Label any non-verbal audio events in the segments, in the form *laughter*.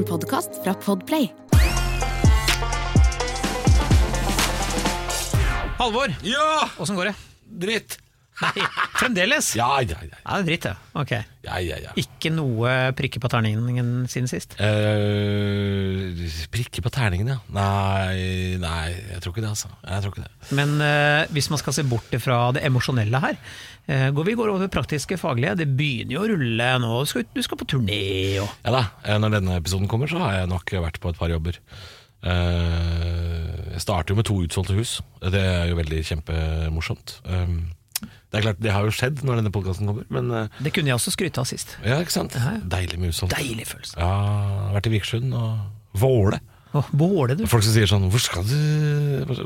En podkast fra Podplay. Halvor, Ja! åssen går det? Dritt! Nei, fremdeles? Ja, ja, ja. Ja, det er dritt, ja. Ok. ja, ja, ja. Ikke noe prikker på terningen siden sist? Eh, prikke på terningen, ja. Nei, nei, jeg tror ikke det, altså. Jeg tror ikke det. Men eh, hvis man skal se bort fra det emosjonelle her, går vi går over praktiske faglige. Det begynner jo å rulle nå. Du skal, du skal på turné og Ja da, eh, når denne episoden kommer, så har jeg nok vært på et par jobber. Eh, jeg starter jo med to utsolgte hus. Det er jo veldig kjempemorsomt. Det er klart, det har jo skjedd når denne podkasten kommer, men eh, Det kunne jeg også skryte av sist. ja, ikke sant? Deilig med utsolgt. Deilig følelse. Ja, vært i Vikersund og Våle. Å, Båle, du. Folk som sier sånn Hvor skal du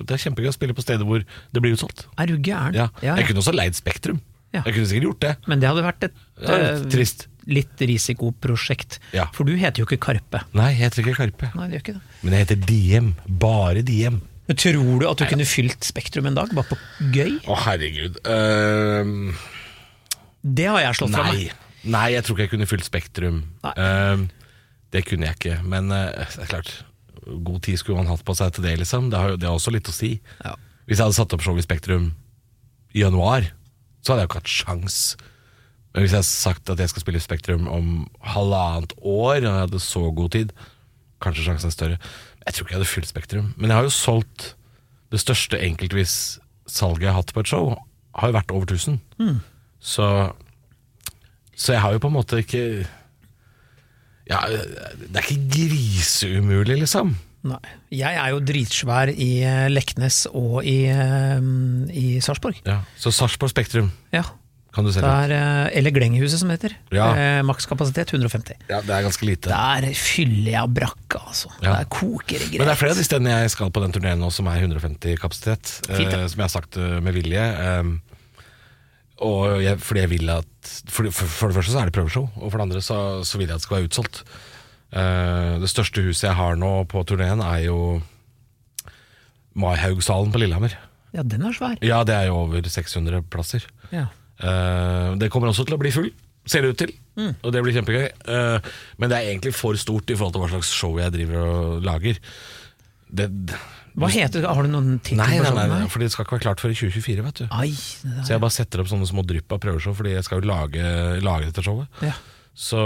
Det er kjempegøy å spille på steder hvor det blir utsolgt. Er du gæren? Ja. Ja, Jeg kunne også leid Spektrum. Ja. Jeg kunne sikkert gjort det. Men det hadde vært et Ja, eh, trist. litt risikoprosjekt. Ja. For du heter jo ikke Karpe. Nei, jeg heter ikke Karpe. Nei, det gjør ikke det. Men jeg heter Diem. Bare Diem. Men tror du at du kunne fylt Spektrum en dag, bare på gøy? Å, herregud. Ehm, Det har jeg slått fra nei. meg. nei, jeg tror ikke jeg kunne fylt Spektrum. Nei. Ehm, det kunne jeg ikke. Men eh, det er klart, god tid skulle man hatt på seg til det, liksom. Det har, jo- det har også litt å si. Ja. Hvis jeg hadde satt opp show i Spektrum i januar, så hadde jeg jo ikke hatt sjans. Men hvis jeg hadde sagt at jeg skal spille i Spektrum om halvannet år, og jeg hadde så god tid, kanskje sjansen er større. Jeg tror ikke jeg hadde fylt Spektrum. Men jeg har jo solgt det største enkeltvis salget jeg har hatt på et show, har jo vært over 1000. Så, så jeg har jo på en måte ikke Ja, det er ikke griseumulig, liksom. Nei. Jeg er jo dritsvær i eh, Leknes og i, eh, i Sarpsborg. Ja. Så Sarpsborg Spektrum Ja. kan du Det selge. er eh, Eller Glengehuset, som det heter. Ja. Eh, Makskapasitet 150. Ja, det er ganske lite. Der fyller jeg brakka, altså. Ja. Der koker det greit. Men det er flere av de stedene jeg skal på den turneen nå som er 150 kapasitet. Fint, eh, som jeg har sagt med vilje. eh, og jeg, fordi jeg vil at for, for, for det første så er det prøveshow, og for det andre så, så vil jeg at det skal være utsolgt. Uh, det største huset jeg har nå på turneen, er jo Maihaugsalen på Lillehammer. Ja, den er svær. Ja, det er jo over 600 plasser. Ja. Uh, det kommer også til å bli full, ser det ut til. Mm. Og det blir kjempegøy. Uh, men det er egentlig for stort i forhold til hva slags show jeg driver og lager. Det, Hva heter det? Har du noen tittel nei, nei, nei, nei, for det skal ikke være klart før i 2024, vet du. Ai, Så jeg bare setter opp sånne små drypp av prøveshow, fordi jeg skal jo lage, lage dette showet. Ja. Så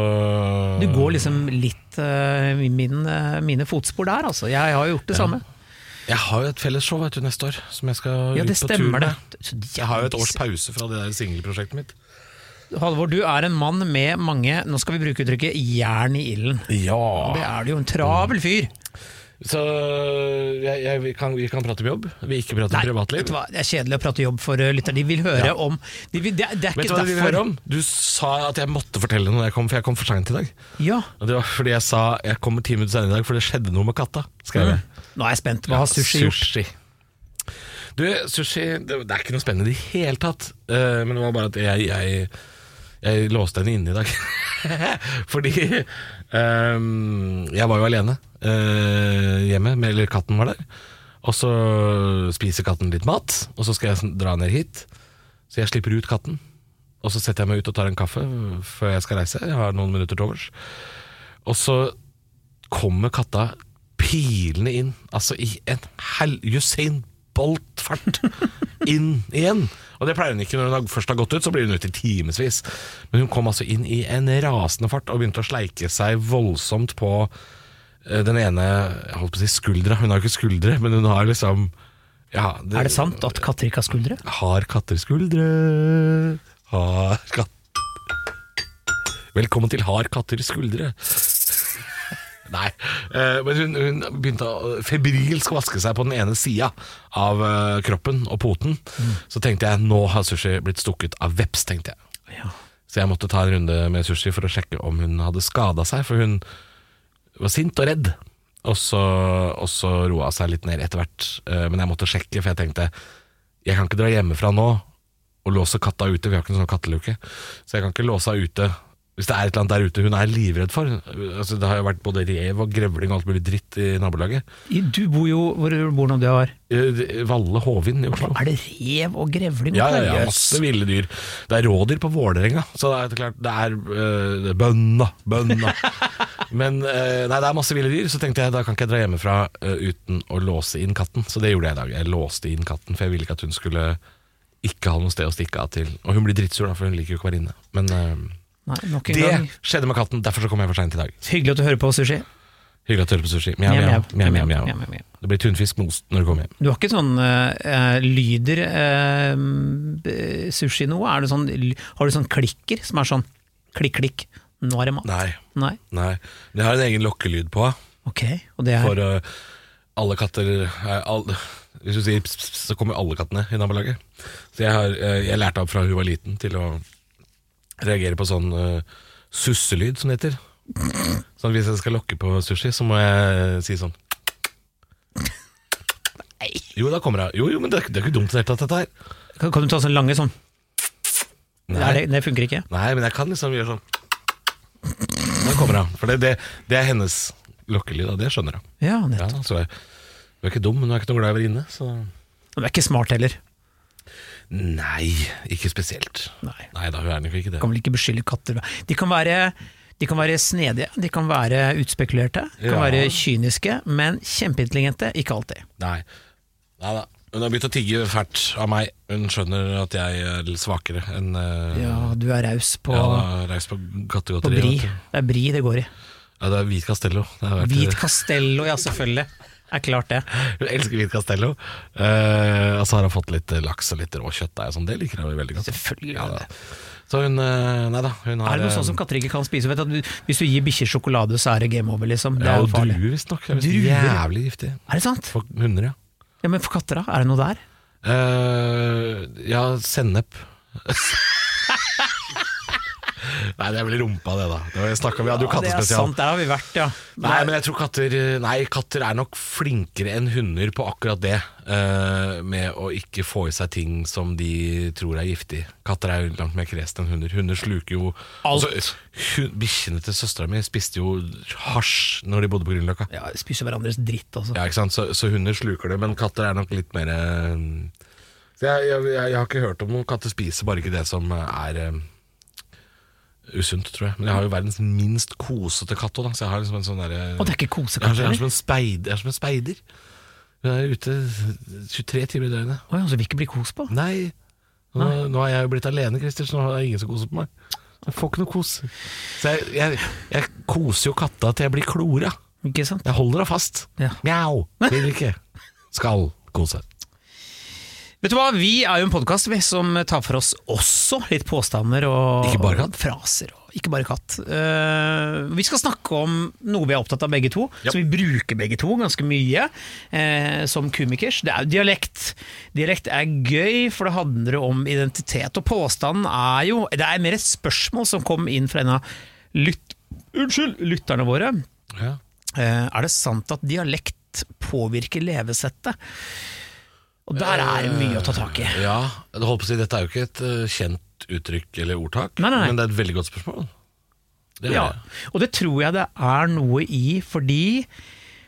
Du går liksom litt uh, min, uh, mine fotspor der, altså. Jeg har jo gjort det samme. Jeg har jo et fellesshow vet du, neste år, som jeg skal Ja, ut på tur med. det. Jeg har jo et års pause fra det der singelprosjektet mitt. Halvor, du er en mann med mange, nå skal vi bruke uttrykket, jern i ilden. Ja Det er du jo, en travel fyr. Så jeg, jeg, vi, kan, vi kan prate om jobb, vi ikke prate om privatliv. det er kjedelig å prate jobb for uh, lytter. De vil høre Ja. om de vil, det, det er Vet ikke du hva de? Du sa at jeg måtte fortelle noe, jeg kom, for jeg kom for seint i dag. Ja, Og det var fordi jeg sa jeg kommer ti minutter senere i dag, for det skjedde noe med katta. Skrev jeg. nå er jeg spent. Hva har sushi gjort? Sushi. Du, sushi det, det er ikke noe spennende i det hele tatt. Uh, men det var bare at jeg, jeg, jeg låste henne inne i dag. *laughs* Fordi um, jeg var jo alene eh, hjemme, med, eller katten var der. Og så spiser katten litt mat, og så skal jeg dra ned hit. Så jeg slipper ut katten. Og så setter jeg meg ut og tar en kaffe før jeg skal reise. Jeg har noen minutter til overs. Og så kommer katta pilende inn, altså i en hel Usain Bolt-fart *laughs* inn igjen. Og det pleier hun ikke når hun først har gått ut, så blir hun ute i timevis. Men hun kom altså inn i en rasende fart og begynte å sleike seg voldsomt på den ene jeg holdt på å si skuldra. Hun har ikke skuldre, men hun har liksom ja, Er det sant at katter ikke har skuldre? Har katter skuldre? Har katt... Velkommen til Har katter skuldre. *laughs* Nei, eh, men hun, hun begynte å febrilsk vaske seg på den ene sida av eh, kroppen og poten. Så tenkte jeg nå har Sushi blitt stukket av veps, tenkte jeg. Ja. Så jeg måtte ta en runde med Sushi for å sjekke om hun hadde skada seg, for hun var sint og redd. Og så, og så roa seg litt ned etter hvert. Eh, Men jeg måtte sjekke, for jeg tenkte jeg kan ikke dra hjemmefra nå og låse katta ute. Vi har ikke noen sånn katteluke. Så jeg kan ikke låse henne ute hvis det er et eller annet der ute hun er livredd for. Altså, det har jo vært både rev og grevling og alt mulig dritt i nabolaget. Du bor jo Hvor bor du nå det var? Eh, Valle Hovin i Oslo. Er det rev og grevling? Ja, ja, ja, masse ville dyr. Det er rådyr på Vålerenga, så det er klart Det er er bønna, bønna. *laughs* Men eh, nei, det er masse ville dyr, så tenkte jeg da kan ikke jeg dra hjemmefra uten å låse inn katten. Så det gjorde jeg i dag. Jeg låste inn katten, for jeg ville ikke at hun skulle ikke ha noe sted å stikke av til. Og hun blir drittsur, da, for hun liker jo ikke å være inne. Men Nei, nok en det gang. skjedde med katten, derfor så kom jeg for seint i dag. Hyggelig at du hører på, Sushi. Hyggelig at du hører på sushi. Mjau, mjau. mjau, mjau, mjau. mjau, mjau. Det blir tunfisk med ost når du kommer hjem. Du har ikke sånn eh, lyder eh, sushi nå? Er det sånn, har du sånn klikker som er sånn klikk, klikk, nå er det mat? Nei. Nei? Nei. Det har en egen lokkelyd på. Ok, og det er For eh, alle katter er all, Hvis du sier pss, pss, så kommer alle kattene i nabolaget. Så jeg har eh, jeg lærte opp fra hun var liten til å reagere på sånn uh, susselyd, som det heter. Så hvis jeg skal lokke på sushi, så må jeg si sånn Jo, da kommer jeg. Jo, jo, men det er, det er ikke dumt i det hele tatt, dette her. kan, kan du ta sånn lange sånn? Nei. Nei, det, det funker ikke? Nei, men jeg kan liksom gjøre sånn Da kommer hun. For det, det, det er hennes lokkelyd, og det skjønner hun. Ja, Ja, så jeg, hun er ikke dum, men hun er ikke noe glad i å være inne. Så Du er ikke smart heller. Nei, ikke spesielt. Nei. Nei da, er nok ikke det. kan vel ikke beskylde katter De kan være, de kan være snedige, de kan være utspekulerte, de kan Ja. være kyniske, men kjempeintelligente, ikke alltid. Nei. Nei da. Hun har begynt å tigge fælt av meg. Hun skjønner at jeg er litt svakere enn uh, Ja, du er raus på, ja, Reist på på kattegodteri. bri. vet du. Det er bri det går i. Ja, det er hvit Castello. Det har vært, Hvit Castello, ja selvfølgelig. Er klart det. Hun elsker hvit Castello. Uh, og så har hun fått litt laks og litt rå kjøttdeig og sånn. Det liker hun veldig godt. Selvfølgelig Ja, gjør det. Så hun eh, Nei da. Hun har Er det noe sånn som katter ikke kan spise? Vet du, hvis du gir bikkjer sjokolade, så er det game over, liksom. Det er jo farlig. druer, visstnok. Jævlig giftig. Er det sant? For hunder, ja. Ja, Men for katter, da? Er det noe der? Uh, ja, sennep. *laughs* Nei, det er vel rumpa, det, da. Det snakket, vi hadde jo Ja, det er sant, der har vi vært, ja. Nei, men jeg tror katter Nei, katter er nok flinkere enn hunder på akkurat det. Uh, med å ikke få i seg ting som de tror er giftig. Katter er jo langt mer kresne enn hunder. Hunder sluker jo Alt. Altså, Bikkjene til søstera mi spiste jo hasj når de bodde på Grünerløkka. ja spiser hverandres dritt, altså. Ja, ikke sant? Så, så hunder sluker det, men katter er nok litt mer uh, jeg, jeg, jeg, jeg har ikke hørt om noen katter spiser bare ikke det som er eh, usunt, tror jeg. Men jeg har jo verdens minst kosete katt òg, så jeg har liksom en sånn derre Og det er ikke jeg er, jeg er som en speider. jeg er som en speider. Hun er ute 23 timer i døgnet. Ja, så vil ikke bli kos på? Nei. Nå, nå er jeg jo blitt alene, Christer, så nå er det ingen som koser på meg. Jeg får ikke noe kos. Så jeg, jeg, jeg koser jo katta til jeg blir klora. Ikke sant? Jeg holder henne fast. Ja. Mjau. Vil ikke. Skal kose. Vet du hva, Vi er jo en podkast som tar for oss også litt påstander og Ikke bare katt? fraser. Og ikke bare katt. Uh, vi skal snakke om noe vi er opptatt av begge to, yep. som vi bruker begge to ganske mye uh, som komikers. Det er jo dialekt. Dialekt er gøy, for det handler om identitet. Og påstanden er jo Det er mer et spørsmål som kom inn fra en av lyt, unnskyld, lytterne våre. Ja. Uh, er det sant at dialekt påvirker levesettet? Og der er det mye å ta tak i. ja, jeg holdt på å si Dette er jo ikke et eh, kjent uttrykk eller ordtak, Nei, nei, nei. men det er et veldig godt spørsmål. Det er Ja, det. og det tror jeg det er noe i, fordi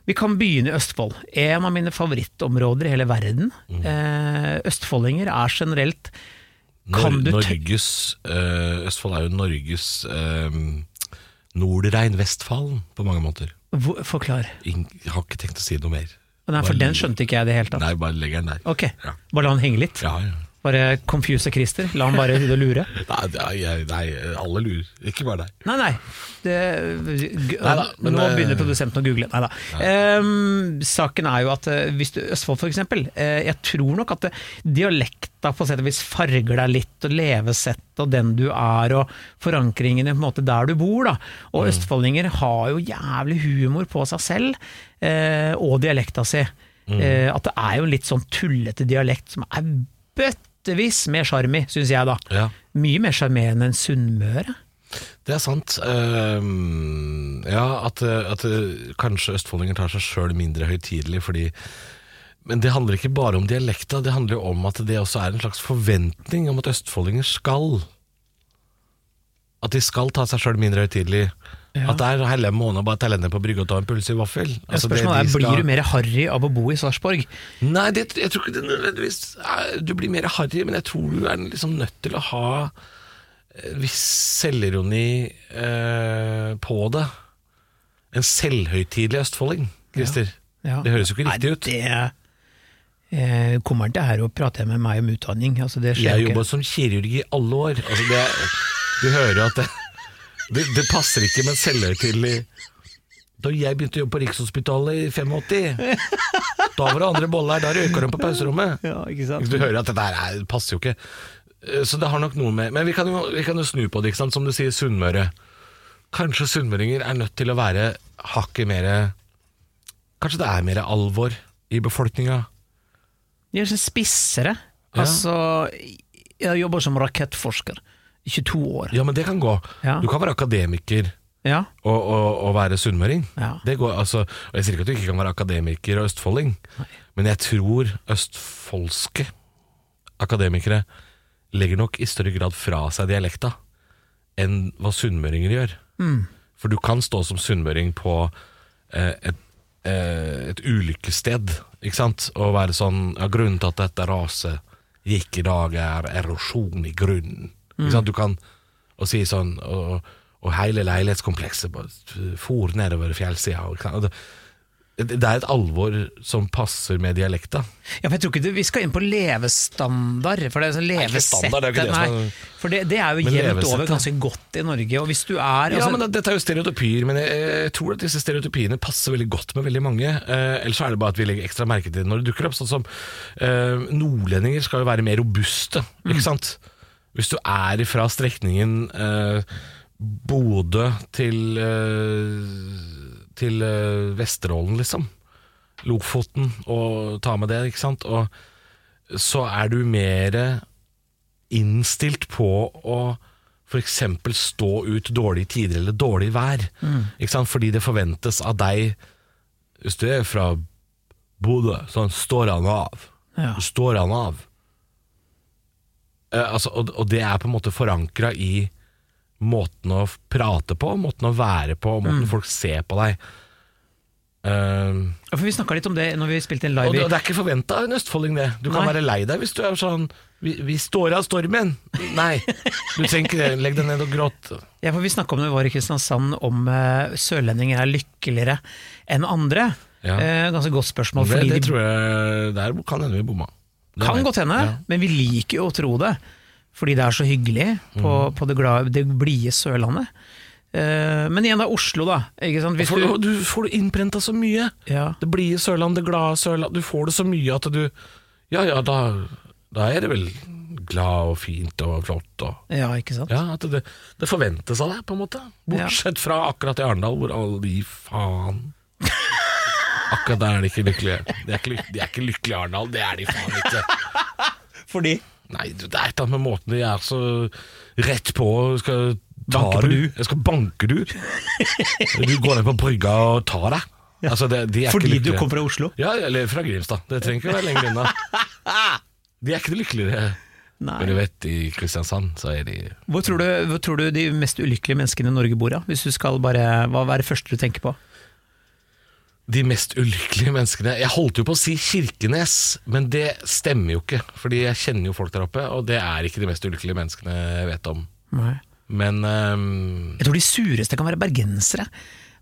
vi kan begynne i Østfold. En av mine favorittområder i hele verden. Mm. Eh, østfoldinger er generelt Nor du te- Norges eh, Østfold er jo Norges uh, Nordrein-Vestfalen på mange måter. hvor- Forklar. Ing- Jeg har ikke tenkt å si noe mer. Nei, for Bare- den skjønte ikke jeg i det hele tatt. Nei, bare legger den der. Ok, Ja. bare la den henge litt. Ja, ja. Bare confuse Christer. La han bare ut og lure. *laughs* Nei, nei, nei, alle lurer. Ikke bare deg. Nei, nei. Det, Neida, men, nå eh, begynner produsenten å google. Neida. Um, saken er jo at eh, hvis du Østfold for eksempel, eh, jeg tror nok at det, dialekta på sett og vis farger deg litt, og levesettet og den du er, og forankringen på en måte der du bor. da. Og østfoldinger har jo jævlig humor på seg selv, uh, og dialekta si. Eh, at det er jo en litt sånn tullete dialekt som er bøttevis mer sjarm i, syns jeg da. Ja, Mye mer sjarmerende enn Sunnmøre. det er sant. Uh, ja, at, at kanskje østfoldinger tar seg sjøl mindre høytidelig fordi Men det handler ikke bare om dialekta, det handler jo om at det også er en slags forventning om at østfoldinger skal. At de skal ta seg sjøl mindre høytidelig. Ja. At det er hele måneden bare talenter på brygga og ta en pølse i vaffel. Altså, det Spørsmålet er, skal- Blir du mer harry av å bo i Sarpsborg? Nei, det, jeg tror ikke det nødvendigvis Du blir mer harry, men jeg tror du er liksom nødt til å ha en viss selvironi eh, på det. En selvhøytidelig østfolding, Christer. Ja. Det høres jo ikke riktig ut. Nei, det eh, kommer han til her og prater med meg om utdanning. Altså, Jeg jobba som kirurg i alle år. Altså det, du hører at det, det, det passer ikke med en selvhøytidelig Da jeg begynte å jobbe på Rikshospitalet i 85, da var det andre boller, da røyka de på pauserommet. Ja, ikke sant? Du hører at dette her er, passer jo ikke. Eh, Så det har nok noe med Men vi kan jo, vi kan jo snu på det, ikke sant? som du sier, Sunnmøre. Kanskje sunnmøringer er nødt til å være hakket mer Kanskje det er mer alvor i befolkninga? De er så spissere. Ja. Altså, jeg jobber som rakettforsker i 22 år. Ja, men det kan gå. Ja. Du kan være akademiker Ja, og, og, og være sunnmøring. Ja. Det går, altså, og jeg sier ikke at du ikke kan være akademiker og østfolding, Nei. men jeg tror østfoldske akademikere legger nok i større grad fra seg dialekta enn hva sunnmøringer gjør. Mm. For du kan stå som sunnmøring på eh, et, eh, et ulykkessted, ikke sant, og være sånn ja, 'Grunnen til at dette raset gikk i dag, er erosjon i grunnen'. Ikke sant? Du kan og si sånn og, og hele leilighetskomplekset for nedover fjellsida. og? Og Det, er et alvor som passer med dialekta. Ja, men jeg tror ikke det, vi skal inn på levestandard. For det er sånn levesett det er jo ikke det som nei, er- For det, det er jo jevnt over ganske godt i Norge. Og hvis du er Ja, altså, men Dette er jo stereotypier, men jeg, jeg tror at disse stereotypiene passer veldig godt med veldig mange. Eh, ellers er det bare at vi legger ekstra merke til det når det dukker opp. Sånn som eh, Nordlendinger skal jo være mer robuste, ikke sant? Hvis du er fra strekningen eh, Bodø til, eh, til eh, Vesterålen, liksom. Lofoten, og ta med det, ikke sant? Og så er du mer innstilt på å f.eks. stå ut dårlige tider eller dårlig vær. Ikke sant? Fordi det forventes av deg Hvis du er fra Bodø, sånn står han av. Ja. Står han av. Eh, altså, og, og det er på en måte forankra i måten å prate på, måten å være på, måten folk ser på deg. Uh, For Vi snakka litt om det når vi spilte en og live det, og det er ikke forventa en østfolding, det. Du kan Nei. være lei deg hvis du er sånn vi, vi står av stormen. Nei, du trenger ikke det. Legg deg ned og gråt. Ja, for Vi snakka om det vi var i Kristiansand, om uh, sørlendinger er lykkeligere enn andre. Ja. Uh, ganske godt spørsmål. Det, det de tror jeg Der kan hende vi bomma. Det kan godt hende, Ja. men vi liker jo å tro det. Fordi det er så hyggelig på, Mm. på det, glade, det blide Sørlandet. Uh, men igjen da, Oslo, da. Ikke sant? Hvis For, du, du får du innprenta så mye. ja. Det blide Sørland, det glade Sørland. Du får det så mye at du Ja ja, da, da er det vel glad og fint og flott og ja, ikke sant? Ja, at det, det forventes av deg, på en måte. Bortsett fra akkurat i Arendal, hvor alle de faen Akkurat der er de ikke lykkelige. De er ikke, lyk- de er ikke lykkelige Arendal, det er de faen ikke. Fordi Nei, det er et eller annet med måten de er så rett på skal ta Banke på du. Jeg skal banke du. Du går ned på brygga og tar deg. Altså, det, de er Fordi ikke du lykkelige. kom fra Oslo? Ja, eller fra Grimstad. Det trenger ikke å være lenger unna. *laughs* De er ikke det lykkeligere. Men du vet, i Kristiansand så er de Hvor tror, du, hvor tror du de mest ulykkelige menneskene i Norge bor? Da? Hvis du skal bare, Hva er det første du tenker på? De mest ulykkelige menneskene Jeg holdt jo på å si Kirkenes, men det stemmer jo ikke. Fordi jeg kjenner jo folk der oppe, og det er ikke de mest ulykkelige menneskene jeg vet om. Nei. Men um, Jeg tror de sureste kan være bergensere.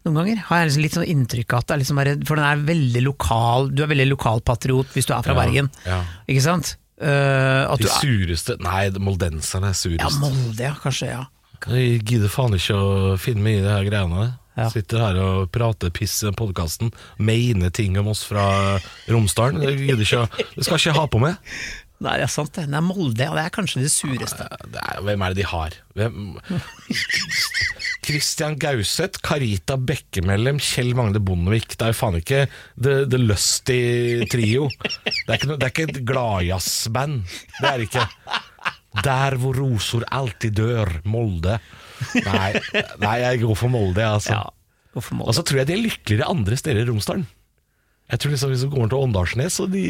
Noen ganger har jeg liksom litt sånn inntrykk av at det er liksom bare, For den er veldig lokal Du er veldig lokalpatriot hvis du er fra Ja, Bergen. ja. Ikke sant? Uh, de sureste Nei, moldenserne er ja. Molde, ja. Kanskje, ja. Jeg gidder faen ikke å finne meg i de her greiene. Ja. Sitter her og prater piss i podkasten. Mener ting om oss fra Romsdalen. Det skal ikke ha på meg. Nei, det er sant det. Nei, Molde, ja. Det er kanskje det sureste. Det er, hvem er det de har? Hvem? Christian Gauseth, Carita Bekkemellem, Kjell Magne Bondevik. Det er jo faen ikke The, the Lusty Trio. Det er ikke, noe, det er ikke et gladjazzband. Det er det ikke. Der hvor rosor alltid dør, Molde. Nei, nei jeg går for Molde, altså. Ja, for Molde. Og så tror jeg de er lykkeligere andre steder i Romsdalen. Jeg tror liksom Hvis du går til Åndalsnes, så de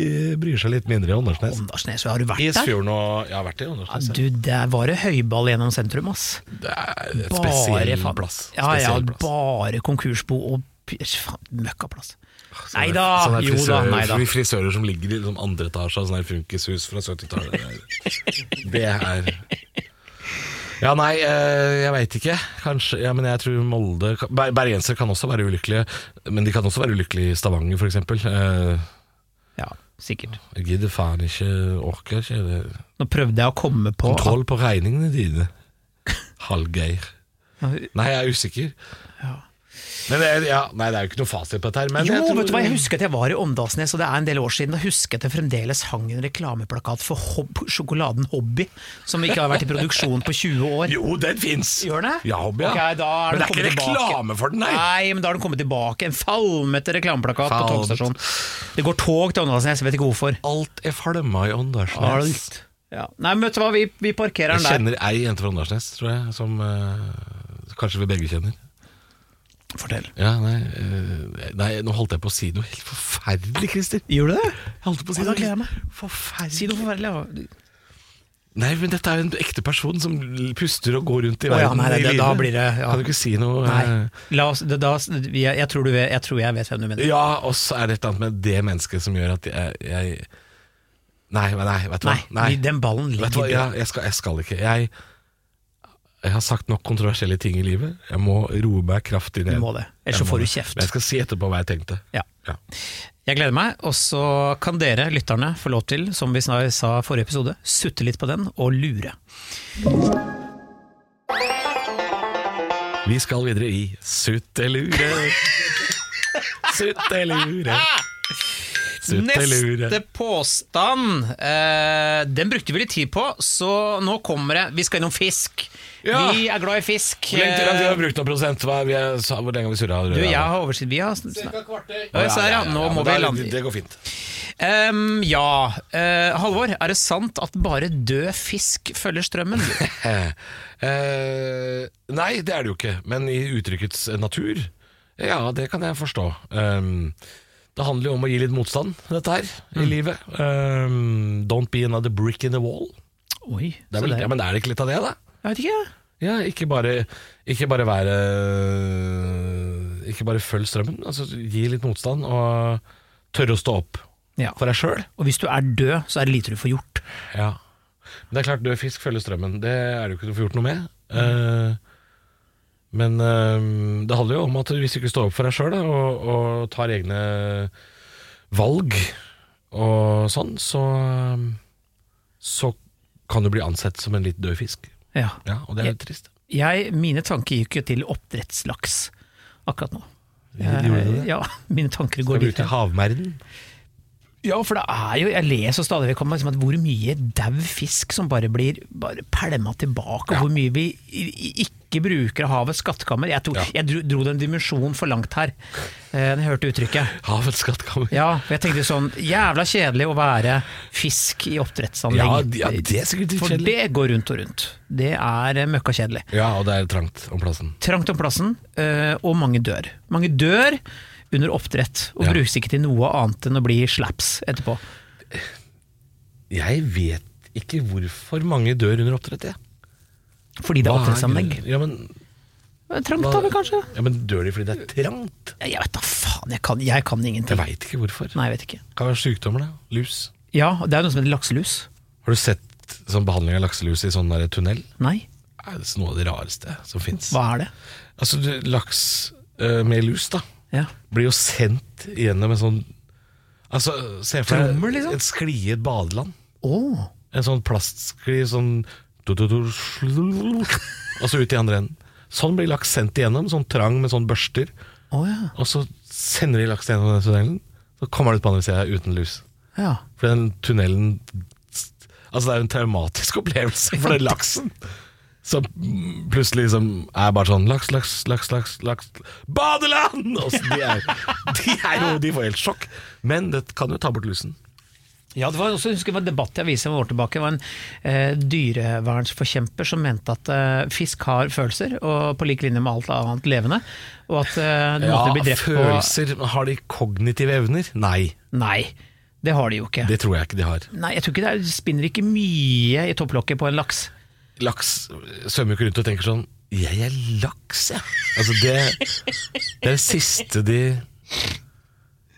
bryr seg litt mindre i Åndalsnes. Åndalsnes, har du vært der? Isfjorden og Jeg har vært i Ja, du, der var det høyball gjennom sentrum, ass. Det er et Bare spesiell plass. Ja, ja, plass. bare konkursbo og møkkaplass. Sånne- Nei da, jo da, frisører- nei da. Frisører som ligger i liksom andre etasje av sånne funkishus fra 70-tallet. Er- *laughs* Det er Ja, nei, eh, jeg veit ikke. Kanskje Ja, men jeg tror Molde Ber- Bergensere kan også være ulykkelige, men de kan også være ulykkelige i Stavanger, f.eks. Uh, Ja, sikkert. jeg gidder faen ikke, orker ikke. Det. Nå prøvde jeg å komme på Kontroll på regningene dine. Hallgeir. Nei, jeg er usikker. Men det, ja, nei, det er jo ikke noe fasit på dette her. Men Jo, jeg tror- vet du hva, jeg husker at jeg var i Åndalsnes, og det er en del år siden. Da husker jeg at det fremdeles hang en reklameplakat for hob *laughs* sjokoladen Hobby, som ikke har vært i produksjon på 20 år. Jo, den fins! Gjør den det? Ja, hobby, ja. Okay, men det er ikke reklame for den, nei. Nei, men da har den kommet tilbake. En falmete reklameplakat på Falmet. togstasjonen. Det går tog til Åndalsnes, jeg vet ikke hvorfor. Alt er falma i Åndalsnes. Alt. Ja. Nei, men vet du hva, vi, vi parkerer den der. Jeg kjenner ei jente fra Åndalsnes, tror jeg, som uh, kanskje vi begge kjenner. Fortell. Ja, nei, eh, nei, nå holdt jeg på å si noe helt forferdelig, Christer. Gjorde du det? Jeg holdt på å si Å, da noe gleder jeg meg. forferdelig. Si noe forferdelig. ja. Nei, men dette er jo en ekte person som puster og går rundt i Å, ja, nei, i det- livet. da blir det- ja. Kan du ikke si noe? Nei. eh, La oss, da, jeg, jeg, tror du vet, jeg tror jeg vet hvem du mener. Ja, og så er det et eller annet med det mennesket som gjør at jeg, jeg Nei, men nei, vet du hva? Nei, den ballen Vet du hva? ligger Ja, jeg, skal, jeg skal ikke. Jeg, jeg har sagt nok kontroversielle ting i livet. Jeg må roe meg kraftig ned. Du må det, ellers så får du kjeft. Men jeg skal si etterpå hva jeg tenkte. Ja. Ja. Jeg gleder meg, og så kan dere lytterne få lov til, som vi snart sa i forrige episode, sutte litt på den og lure. Vi skal videre i Suttelure. Suttelure. *laughs* Suttelure. Neste påstand, eh, den brukte vi litt tid på, så nå kommer det. Vi skal innom fisk. Ja. Vi er glad i fisk. Hvor lenge til har vi brukt noen prosent? Hva, er- vi hvor lenge har vi surra? Du, jeg har oversikt. Vi har kvarter. Se ja. Nå må vi lande. Det går fint. Um, ja. Uh, Halvor, er det sant at bare død fisk følger strømmen? uh, *laughs* nei, det er det jo ikke. Men i uttrykkets natur, ja, det kan jeg forstå. Um, det handler jo om å gi litt motstand, dette her, i Mm. livet. Um, don't be another brick in the wall. Oi, Det er vel, ja, men er det ikke litt av det, da? Jeg vet ikke. Ja, ikke bare, ikke bare være Ikke bare følg strømmen. Altså, gi litt motstand, og tørre å stå opp Ja. for deg sjøl. Og hvis du er død, så er det lite du får gjort. Ja. Men det er klart, død fisk følger strømmen. Det er det jo ikke du å få gjort noe med. Eh, men øh, det handler jo om at hvis du ikke står opp for deg sjøl og, og tar egne valg og sånn, så, så kan du bli ansett som en litt død fisk. Ja. Ja, og det er litt trist. Jeg, mine tanker gikk jo til oppdrettslaks akkurat nå. Gjorde du det? Ja, *laughs* mine tanker Skal går vi dit. ut i havmerden? Ja, for det er jo, jeg leser stadig vekk om liksom, at hvor mye dau fisk som bare blir bare pælma tilbake, og hvor mye vi ikke bruker av havets skattkammer. Jeg, tog, Ja. jeg dro, dro den dimensjonen for langt her, eh, jeg hørte uttrykket. Havets skattkammer. Ja, for jeg tenkte sånn, jævla kjedelig å være fisk i oppdrettsanlegg. Ja, ja, det er sikkert For kjedelig. det går rundt og rundt. Det er eh, møkkakjedelig. Ja, og det er trangt om plassen. trangt om plassen, eh, og mange dør. Mange dør under oppdrett, og Ja. brukes ikke til noe annet enn å bli slaps etterpå. Jeg vet ikke hvorfor mange dør under oppdrett, jeg. Fordi det er Hva oppdrettsanlegg. Ja, men, Trangt da kanskje? Ja, men dør de fordi det er trangt? Jeg vet da faen, jeg kan, jeg kan Jeg ingenting. veit ikke hvorfor. Nei, jeg vet ikke. Kan være sykdommer, da. Lus. Ja, det er noe som heter lakselus. Har du sett sånn behandling av lakselus i sånn tunnel? Nei, Det er noe av det rareste som fins. hva er det? Altså, du, laks øh, med lus, da, Ja. blir jo sendt gjennom en sånn Altså, se for deg liksom? et sklie i et badeland. Oh. En sånn plastskli sånn du, du, du, Og så ut i andre enden. Sånn blir laks sendt igjennom, sånn trang med sånn børster. Oh, ja. Og så sender de laks gjennom den tunnelen. Så kommer det ut på andre sida uten lus. ja. For den tunnelen Altså det er jo en traumatisk opplevelse for den laksen. Som plutselig liksom er bare sånn Laks, laks, laks, laks, laks Badeland! Og så de, er, de, er jo, de får helt sjokk. Men det kan jo ta bort lusen. Ja, det var også, jeg husker det var en debatt i avisa for år tilbake. Det var en eh, dyrevernsforkjemper som mente at eh, fisk har følelser, og på lik linje med alt annet levende. Og at eh, det måtte bli drept følelser Har de kognitive evner? Nei, Nei, det har de jo ikke. det tror jeg ikke de har. Nei, jeg tror ikke det er, spinner ikke mye i topplokket på en laks. Laks svømmer jo ikke rundt og tenker sånn Jeg er laks, jeg. Altså det, det er det siste de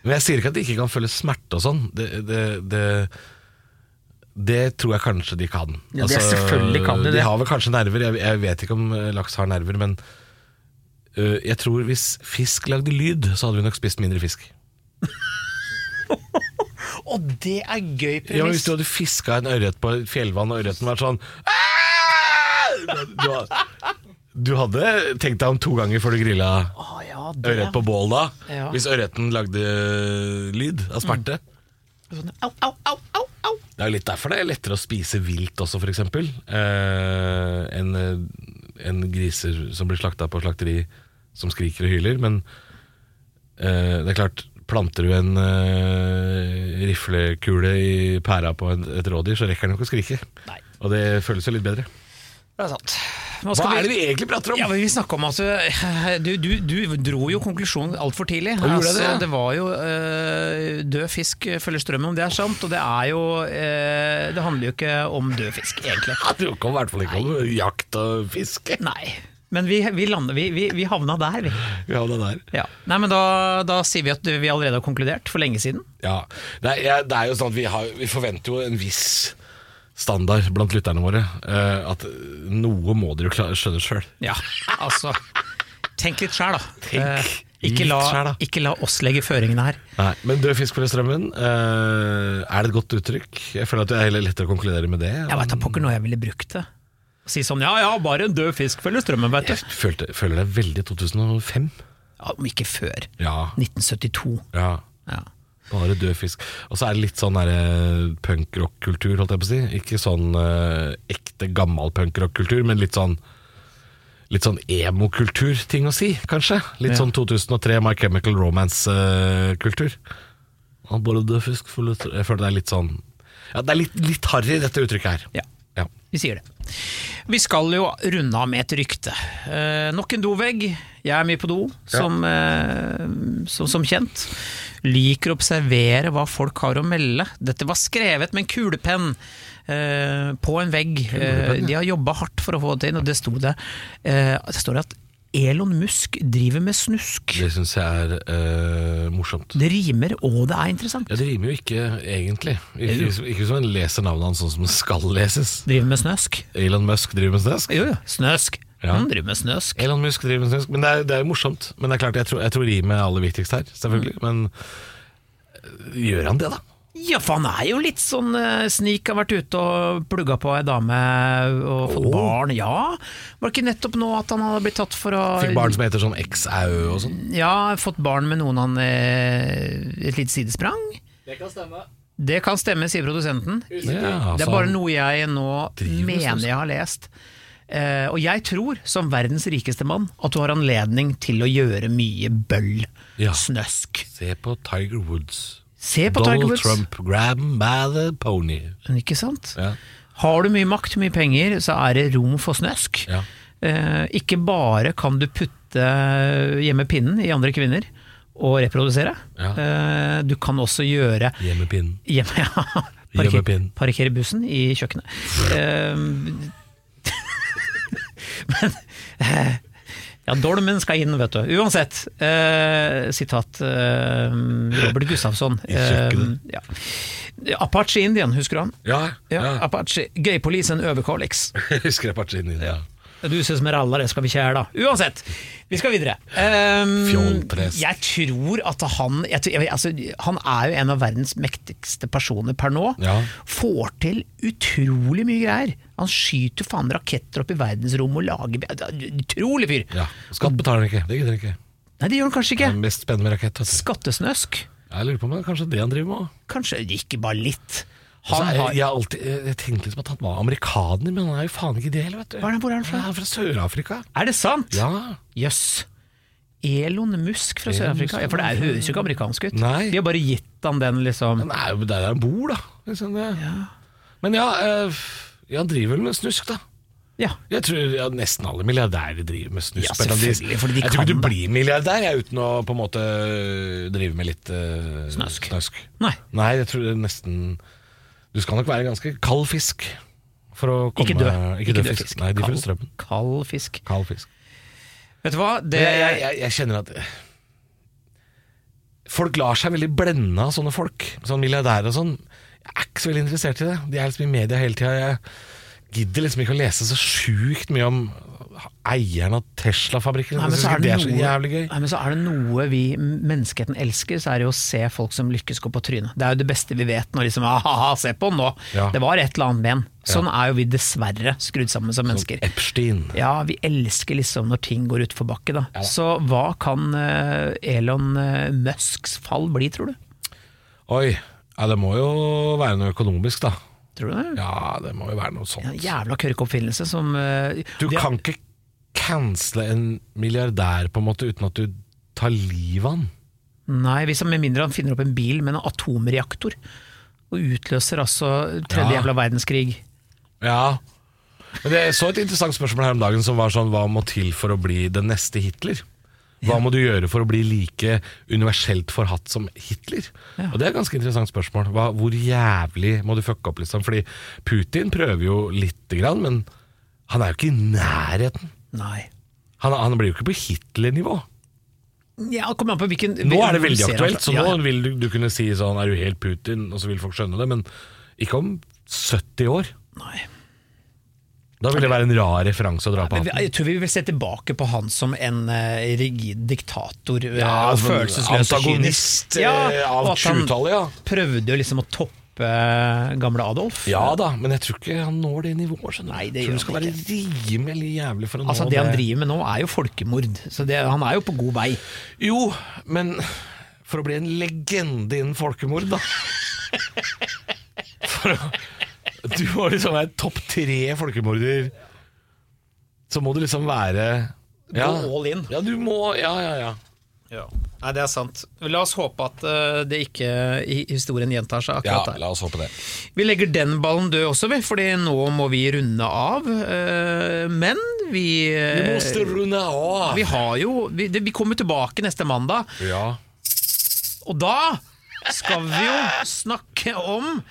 Men jeg sier ikke at de ikke kan føle smerte og sånn. Det, det, det, Det tror jeg kanskje de kan. Ja, er selvfølgelig kan de det. De har vel kanskje nerver, jeg, jeg vet ikke om eh, laks har nerver, men øh, jeg tror hvis fisk lagde lyd, så hadde vi nok spist mindre fisk. Og det er gøy Ja! Hvis du hadde fiska en ørret på et fjellvann, og ørreten var sånn du, ha- du hadde tenkt deg om to ganger før du grilla Å, ja, ørret på bål da? Ja. Hvis ørreten lagde lyd av smerte? Sånn, Au, au, au, au, au. Det er litt derfor det er lettere å spise vilt også, eksempel. Eh, enn en griser som blir slakta på slakteri som skriker og hyler. Men eh, det er klart, planter du en uh, riflekule i pæra på en, et rådyr, så rekker den jo ikke å skrike. Nei. Og det føles jo litt bedre. Det er sant. Hva skal er det vi egentlig prater om? Ja, Vi snakka om altså, *laughs* du, du, du dro jo konklusjonen altfor tidlig. altså, det, ja? det var jo øh, død fisk følger strømmen, om det er sant. Og det er jo øh, Det handler jo ikke om død fisk, egentlig. Det handler i hvert fall ikke om jakt og fiske. Nei. Men vi, vi, lander, vi, vi, vi havna der, vi. Vi havna der. Ja. Nei, men da, da sier vi at vi allerede har konkludert for lenge siden. Ja, det er, det er jo sånn at vi, har, vi forventer jo en viss standard blant lytterne våre. Uh, at noe må dere jo skjønne sjøl. Ja, altså Tenk litt sjæl, da. Tenk Uh, ikke, la, selv, ikke la oss legge føringene her. Nei, Men død fisk på strømmen. eh, er det et godt uttrykk? Jeg føler at det er heller lettere å konkludere med det. Jeg veit da pokker når jeg ville brukt det. Si sånn ja ja, bare en død fisk følger strømmen, veit du. Jeg følte, føler det veldig 2005. Ja, om ikke før. Ja, 1972. ja. Ja. Bare død fisk. Og så er det litt sånn derre punkrock-kultur, holdt jeg på å si. Ikke sånn eh, ekte gammel punkrock-kultur, men litt sånn Litt sånn emo-kultur-ting å si, kanskje. Litt Ja. sånn 2003 My Chemical Romance-kultur. Og bare død fisk Jeg føler det er litt sånn Ja, det er litt, litt harry, dette uttrykket her. Ja. Ja. Vi sier det. Vi skal jo runde av med et rykte. Eh, nok en dovegg. Jeg er mye på do, som, eh, som, som kjent. Liker å observere hva folk har å melde. Dette var skrevet med en kulepenn eh, på en vegg. Eh, de har jobba hardt for å få det inn, og det sto det, eh, det står at Elon Musk driver med snusk. Det syns jeg er eh, morsomt. Det rimer, og det er interessant. Ja, Det rimer jo ikke egentlig. Ikke, ikke som en leser navnet hans sånn som det skal leses. Driver med snøsk. Elon Musk driver med snøsk? Jo, jo, snøsk. Ja. Han driver med snøsk. Elon Musk driver med snøsk. Men det er, det er morsomt. Men det er klart, jeg tror, jeg tror rimet er aller viktigst her, selvfølgelig. Men øh, gjør han det, da? Ja, for han er jo litt sånn uh, snik, har vært ute og plugga på ei dame og fått oh. barn. Ja, var det ikke nettopp nå at han hadde blitt tatt for å Fikk barn som heter sånn X-au og sånn. Ja, fått barn med noen han eh, Et lite sidesprang? Det kan stemme. Det kan stemme, sier produsenten. Ja, Det altså, er bare noe jeg nå mener jeg har lest. Uh, og jeg tror, som verdens rikeste mann, at du har anledning til å gjøre mye bøll. Ja. Snøsk. Se på Tiger Woods. Se på Tiger Donald Woods. Trump, grab him by the pony. Ikke sant? Ja. Har du mye makt, mye penger, så er det rom for snøsk. Ja. Eh, ikke bare kan du putte hjemme pinnen i andre kvinner og reprodusere. Ja. Eh, du kan også gjøre hjemme, ja, Hjemme parker, pinnen. parkere bussen i kjøkkenet. *laughs* Eh, *laughs* men eh, ja, dolmen skal inn, vet du. Uansett. Eh, sitat eh, Robert Gustafsson. Eh, ja. Apache Indian, husker du han? Ja, Ja, ja. Apache. Gaypolisen over Kalix. Jeg *laughs* husker Apache Indian. Ja. Du ser som en det skal vi kjære da. Uansett, vi skal videre. Um, jeg tror at han jeg, tror- altså, Han er jo en av verdens mektigste personer per nå. Ja. Får til utrolig mye greier. Han skyter faen raketter opp i verdensrommet og lager Utrolig fyr! ja. Skatt betaler han ikke. Det gidder han ikke. Nei, det gjør han kanskje Det ikke. er mest spennende rakett. Skattesnøsk. Jeg lurer på om det er kanskje det han driver med. òg. Kanskje ikke bare litt. Altså, Han jeg, har jeg, har alltid, jeg tenkte liksom at han var amerikaner, men han er jo faen ikke det heller, vet du. Det- hvor er han fra? Han er fra Sør-Afrika. Er det sant? Ja. Jøss. Elon Musk fra Sør-Afrika? Ja, for det høres jo ikke amerikansk ut. Nei. De har bare gitt han den, liksom. Han er jo der han bor, da. Liksom ja. Men ja, øh, han driver vel med snusk, da. Ja. Jeg tror ja, nesten alle milliardærer driver med snusk. Ja, selvfølgelig, fordi de jeg tror ikke du blir milliardær jeg, uten å på en måte drive med litt eh, Snusk. Nei. Nei. jeg tror det nesten Du skal nok være ganske kald fisk for å komme Ikke død. Ikke død fisk. Nei, de følger strømmen. Kald fisk. Kald fisk. Vet du hva? Det, Jeg, jeg, jeg, jeg kjenner at Folk lar seg veldig blende av sånne folk. Sånn milliardærer og sånn. Jeg er ikke så veldig interessert i det. De er liksom i media hele tida. Jeg gidder liksom ikke å lese så sjukt mye om eieren av Tesla-fabrikken. Det det er så jævlig gøy. Nei, men så er det noe vi menneskeheten elsker, så er det jo å se folk som lykkes gå på trynet. Det er jo det beste vi vet når liksom ha-ha, se på nå. Ja. Det var et eller annet ben. Sånn Sånn er jo vi dessverre skrudd sammen som mennesker. Epstein. Ja, vi elsker liksom når ting går utfor bakke, da. Så hva kan eh, Elon eh, Musks fall bli, tror du? Oi, ja, det må jo være noe økonomisk, da. Tror du det? Ja, det må jo være noe En sånt. jævla kørkeoppfinnelse som uh, Du kan ikke cancele en milliardær på en måte uten at du tar livet av han. Nei, hvis han med mindre han finner opp en bil med en atomreaktor, og utløser altså tredje Ja. jævla verdenskrig. Ja. Men det så et interessant spørsmål her om dagen som var sånn Hva må til for å bli den neste Hitler? Hva må du gjøre for å bli like universelt forhatt som Hitler? Ja. Og Det er et ganske interessant spørsmål. Hva, hvor jævlig må du fucke opp? liksom? Fordi Putin prøver jo lite grann, men han er jo ikke i nærheten. Nei. Han, han blir jo ikke på Hitler-nivå. Ja, kommer an på hvilken Nå er det veldig aktuelt, så nå ja. vil du, du kunne si sånn Er du helt Putin? Og så vil folk skjønne det, men ikke om 70 år. Nei. Da vil det være en rar referanse å dra på hatten. Jeg tror vi vil se tilbake på han som en uh, rigid diktator. eh, Ja, og følelsesløs og antagonist. Ja, eh, av og at han 20-tallet, ja. Prøvde liksom å toppe eh, gamle Adolf. Ja da, men jeg tror ikke han når det nivået. skjønner. Nei, det Jeg tror du skal være rimelig jævlig for å Altså nå Det han driver med nå er jo folkemord, så det, han er jo på god vei. Jo, men for å bli en legende innen folkemord, da *laughs* for å, Du må liksom være topp tre folkemorder. Så må du liksom være ja, Gå all in. Ja, du må Ja, ja, ja. Nei, det er sant. La oss håpe at eh, det ikke i historien gjentar seg Ja, akkurat der. la oss håpe det. Vi legger den ballen død også, vi, fordi nå må vi runde av. eh, Men vi Vi må runde av. Vi har jo Vi, det, vi kommer tilbake neste mandag, Ja. og da skal vi jo snakke om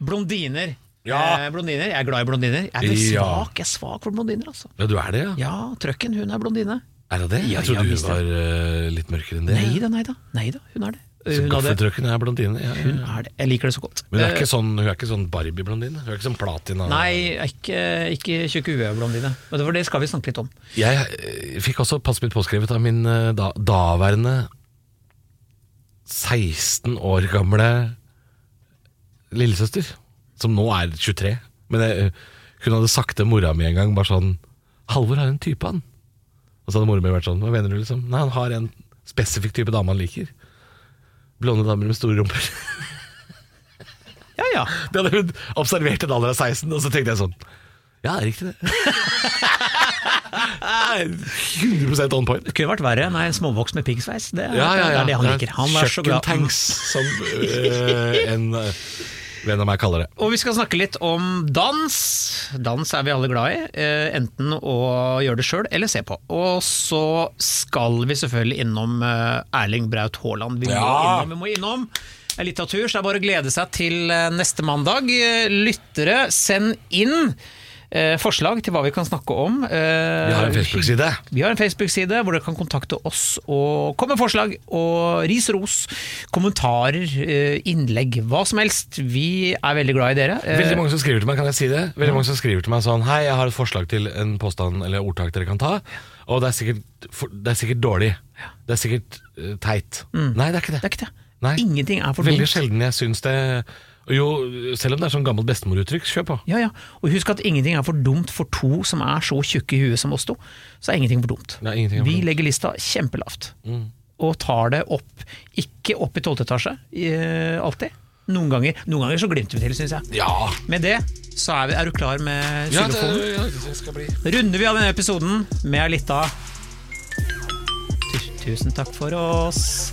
blondiner. Ja. Eh, blondiner. Jeg er glad i blondiner. Jeg er Ja. svak, jeg er svak for blondiner, altså. ja, du er det, ja? Ja, Trøkken, hun er blondine. Er det det? Ja, Jeg trodde ja, visst var uh, litt mørkere enn det. Nei da, nei da. Nei da, hun er det. Så Hun, hadde, er blondine. Ja, hun er det. Jeg liker det så godt. Men hun er Eh, ikke sånn, hun er ikke sånn Barbie-blondine? Hun er ikke sånn platina? Nei, ikke, ikke tjukk hueblondine. Men det- det skal vi snakke litt om. Jeg eh, fikk også passet mitt påskrevet av min da, daværende 16 år gamle lillesøster, som nå er 23. Men jeg, hun hadde sagt til mora mi en gang bare sånn 'Halvor har en type, han'. Og så hadde mora mi vært sånn 'Hva mener du?' liksom? Nei, han har en spesifikk type dame han liker. Blonde damer med store rumper. *laughs* Ja ja. Det hadde hun observert i en alder av 16, og så tenkte jeg sånn Ja, det er riktig det. *laughs* 100 on point. Det kunne vært verre. Nei, småvokst med piggsveis. Det, Ja, ja, ja. det er det han liker. Han er så glad. Kjøkkentanks, som øh, en øh, venn av meg kaller det. Og vi skal snakke litt om dans. Dans er vi alle glad i. eh, Enten å gjøre det sjøl eller se på. Og så skal vi selvfølgelig innom eh, Erling Braut Haaland. Vi må Ja. innom, vi må innom av litteratur, så det er bare å glede seg til eh, neste mandag. Lyttere, send inn eh, forslag til hva vi kan snakke om. Eh, Vi har en Facebook-side. Vi har en Facebook-side hvor dere kan kontakte oss og komme med forslag og ris ros, kommentarer, eh, innlegg, hva som helst. Vi er veldig glad i dere. Eh, Veldig mange som skriver til meg, kan jeg si det? Veldig mange som skriver til meg sånn Hei, jeg har et forslag til en påstand eller ordtak dere kan ta. Og det er sikkert, det er sikkert dårlig. Det er sikkert øh, teit. Nei, det er ikke det. Det er ikke det. Ingenting er for Veldig sjelden jeg syns det Jo, selv om det er sånn gammelt bestemoruttrykk, kjør på. Ja, ja. Og husk at ingenting er for dumt for to som er så tjukke i huet som oss to. Så er ingenting for dumt. Nei, ingenting er for Vi dumt. legger lista kjempelavt. Mm. Og tar det opp, ikke opp i tolvte etasje, eh, alltid. Noen ganger, noen ganger så glimter vi til, syns jeg. Ja! Med det så er, vi, er du klar med Ja, det, xylofonen. ja, det skal bli runder vi av denne episoden med ei lita Tu- Tusen takk for oss.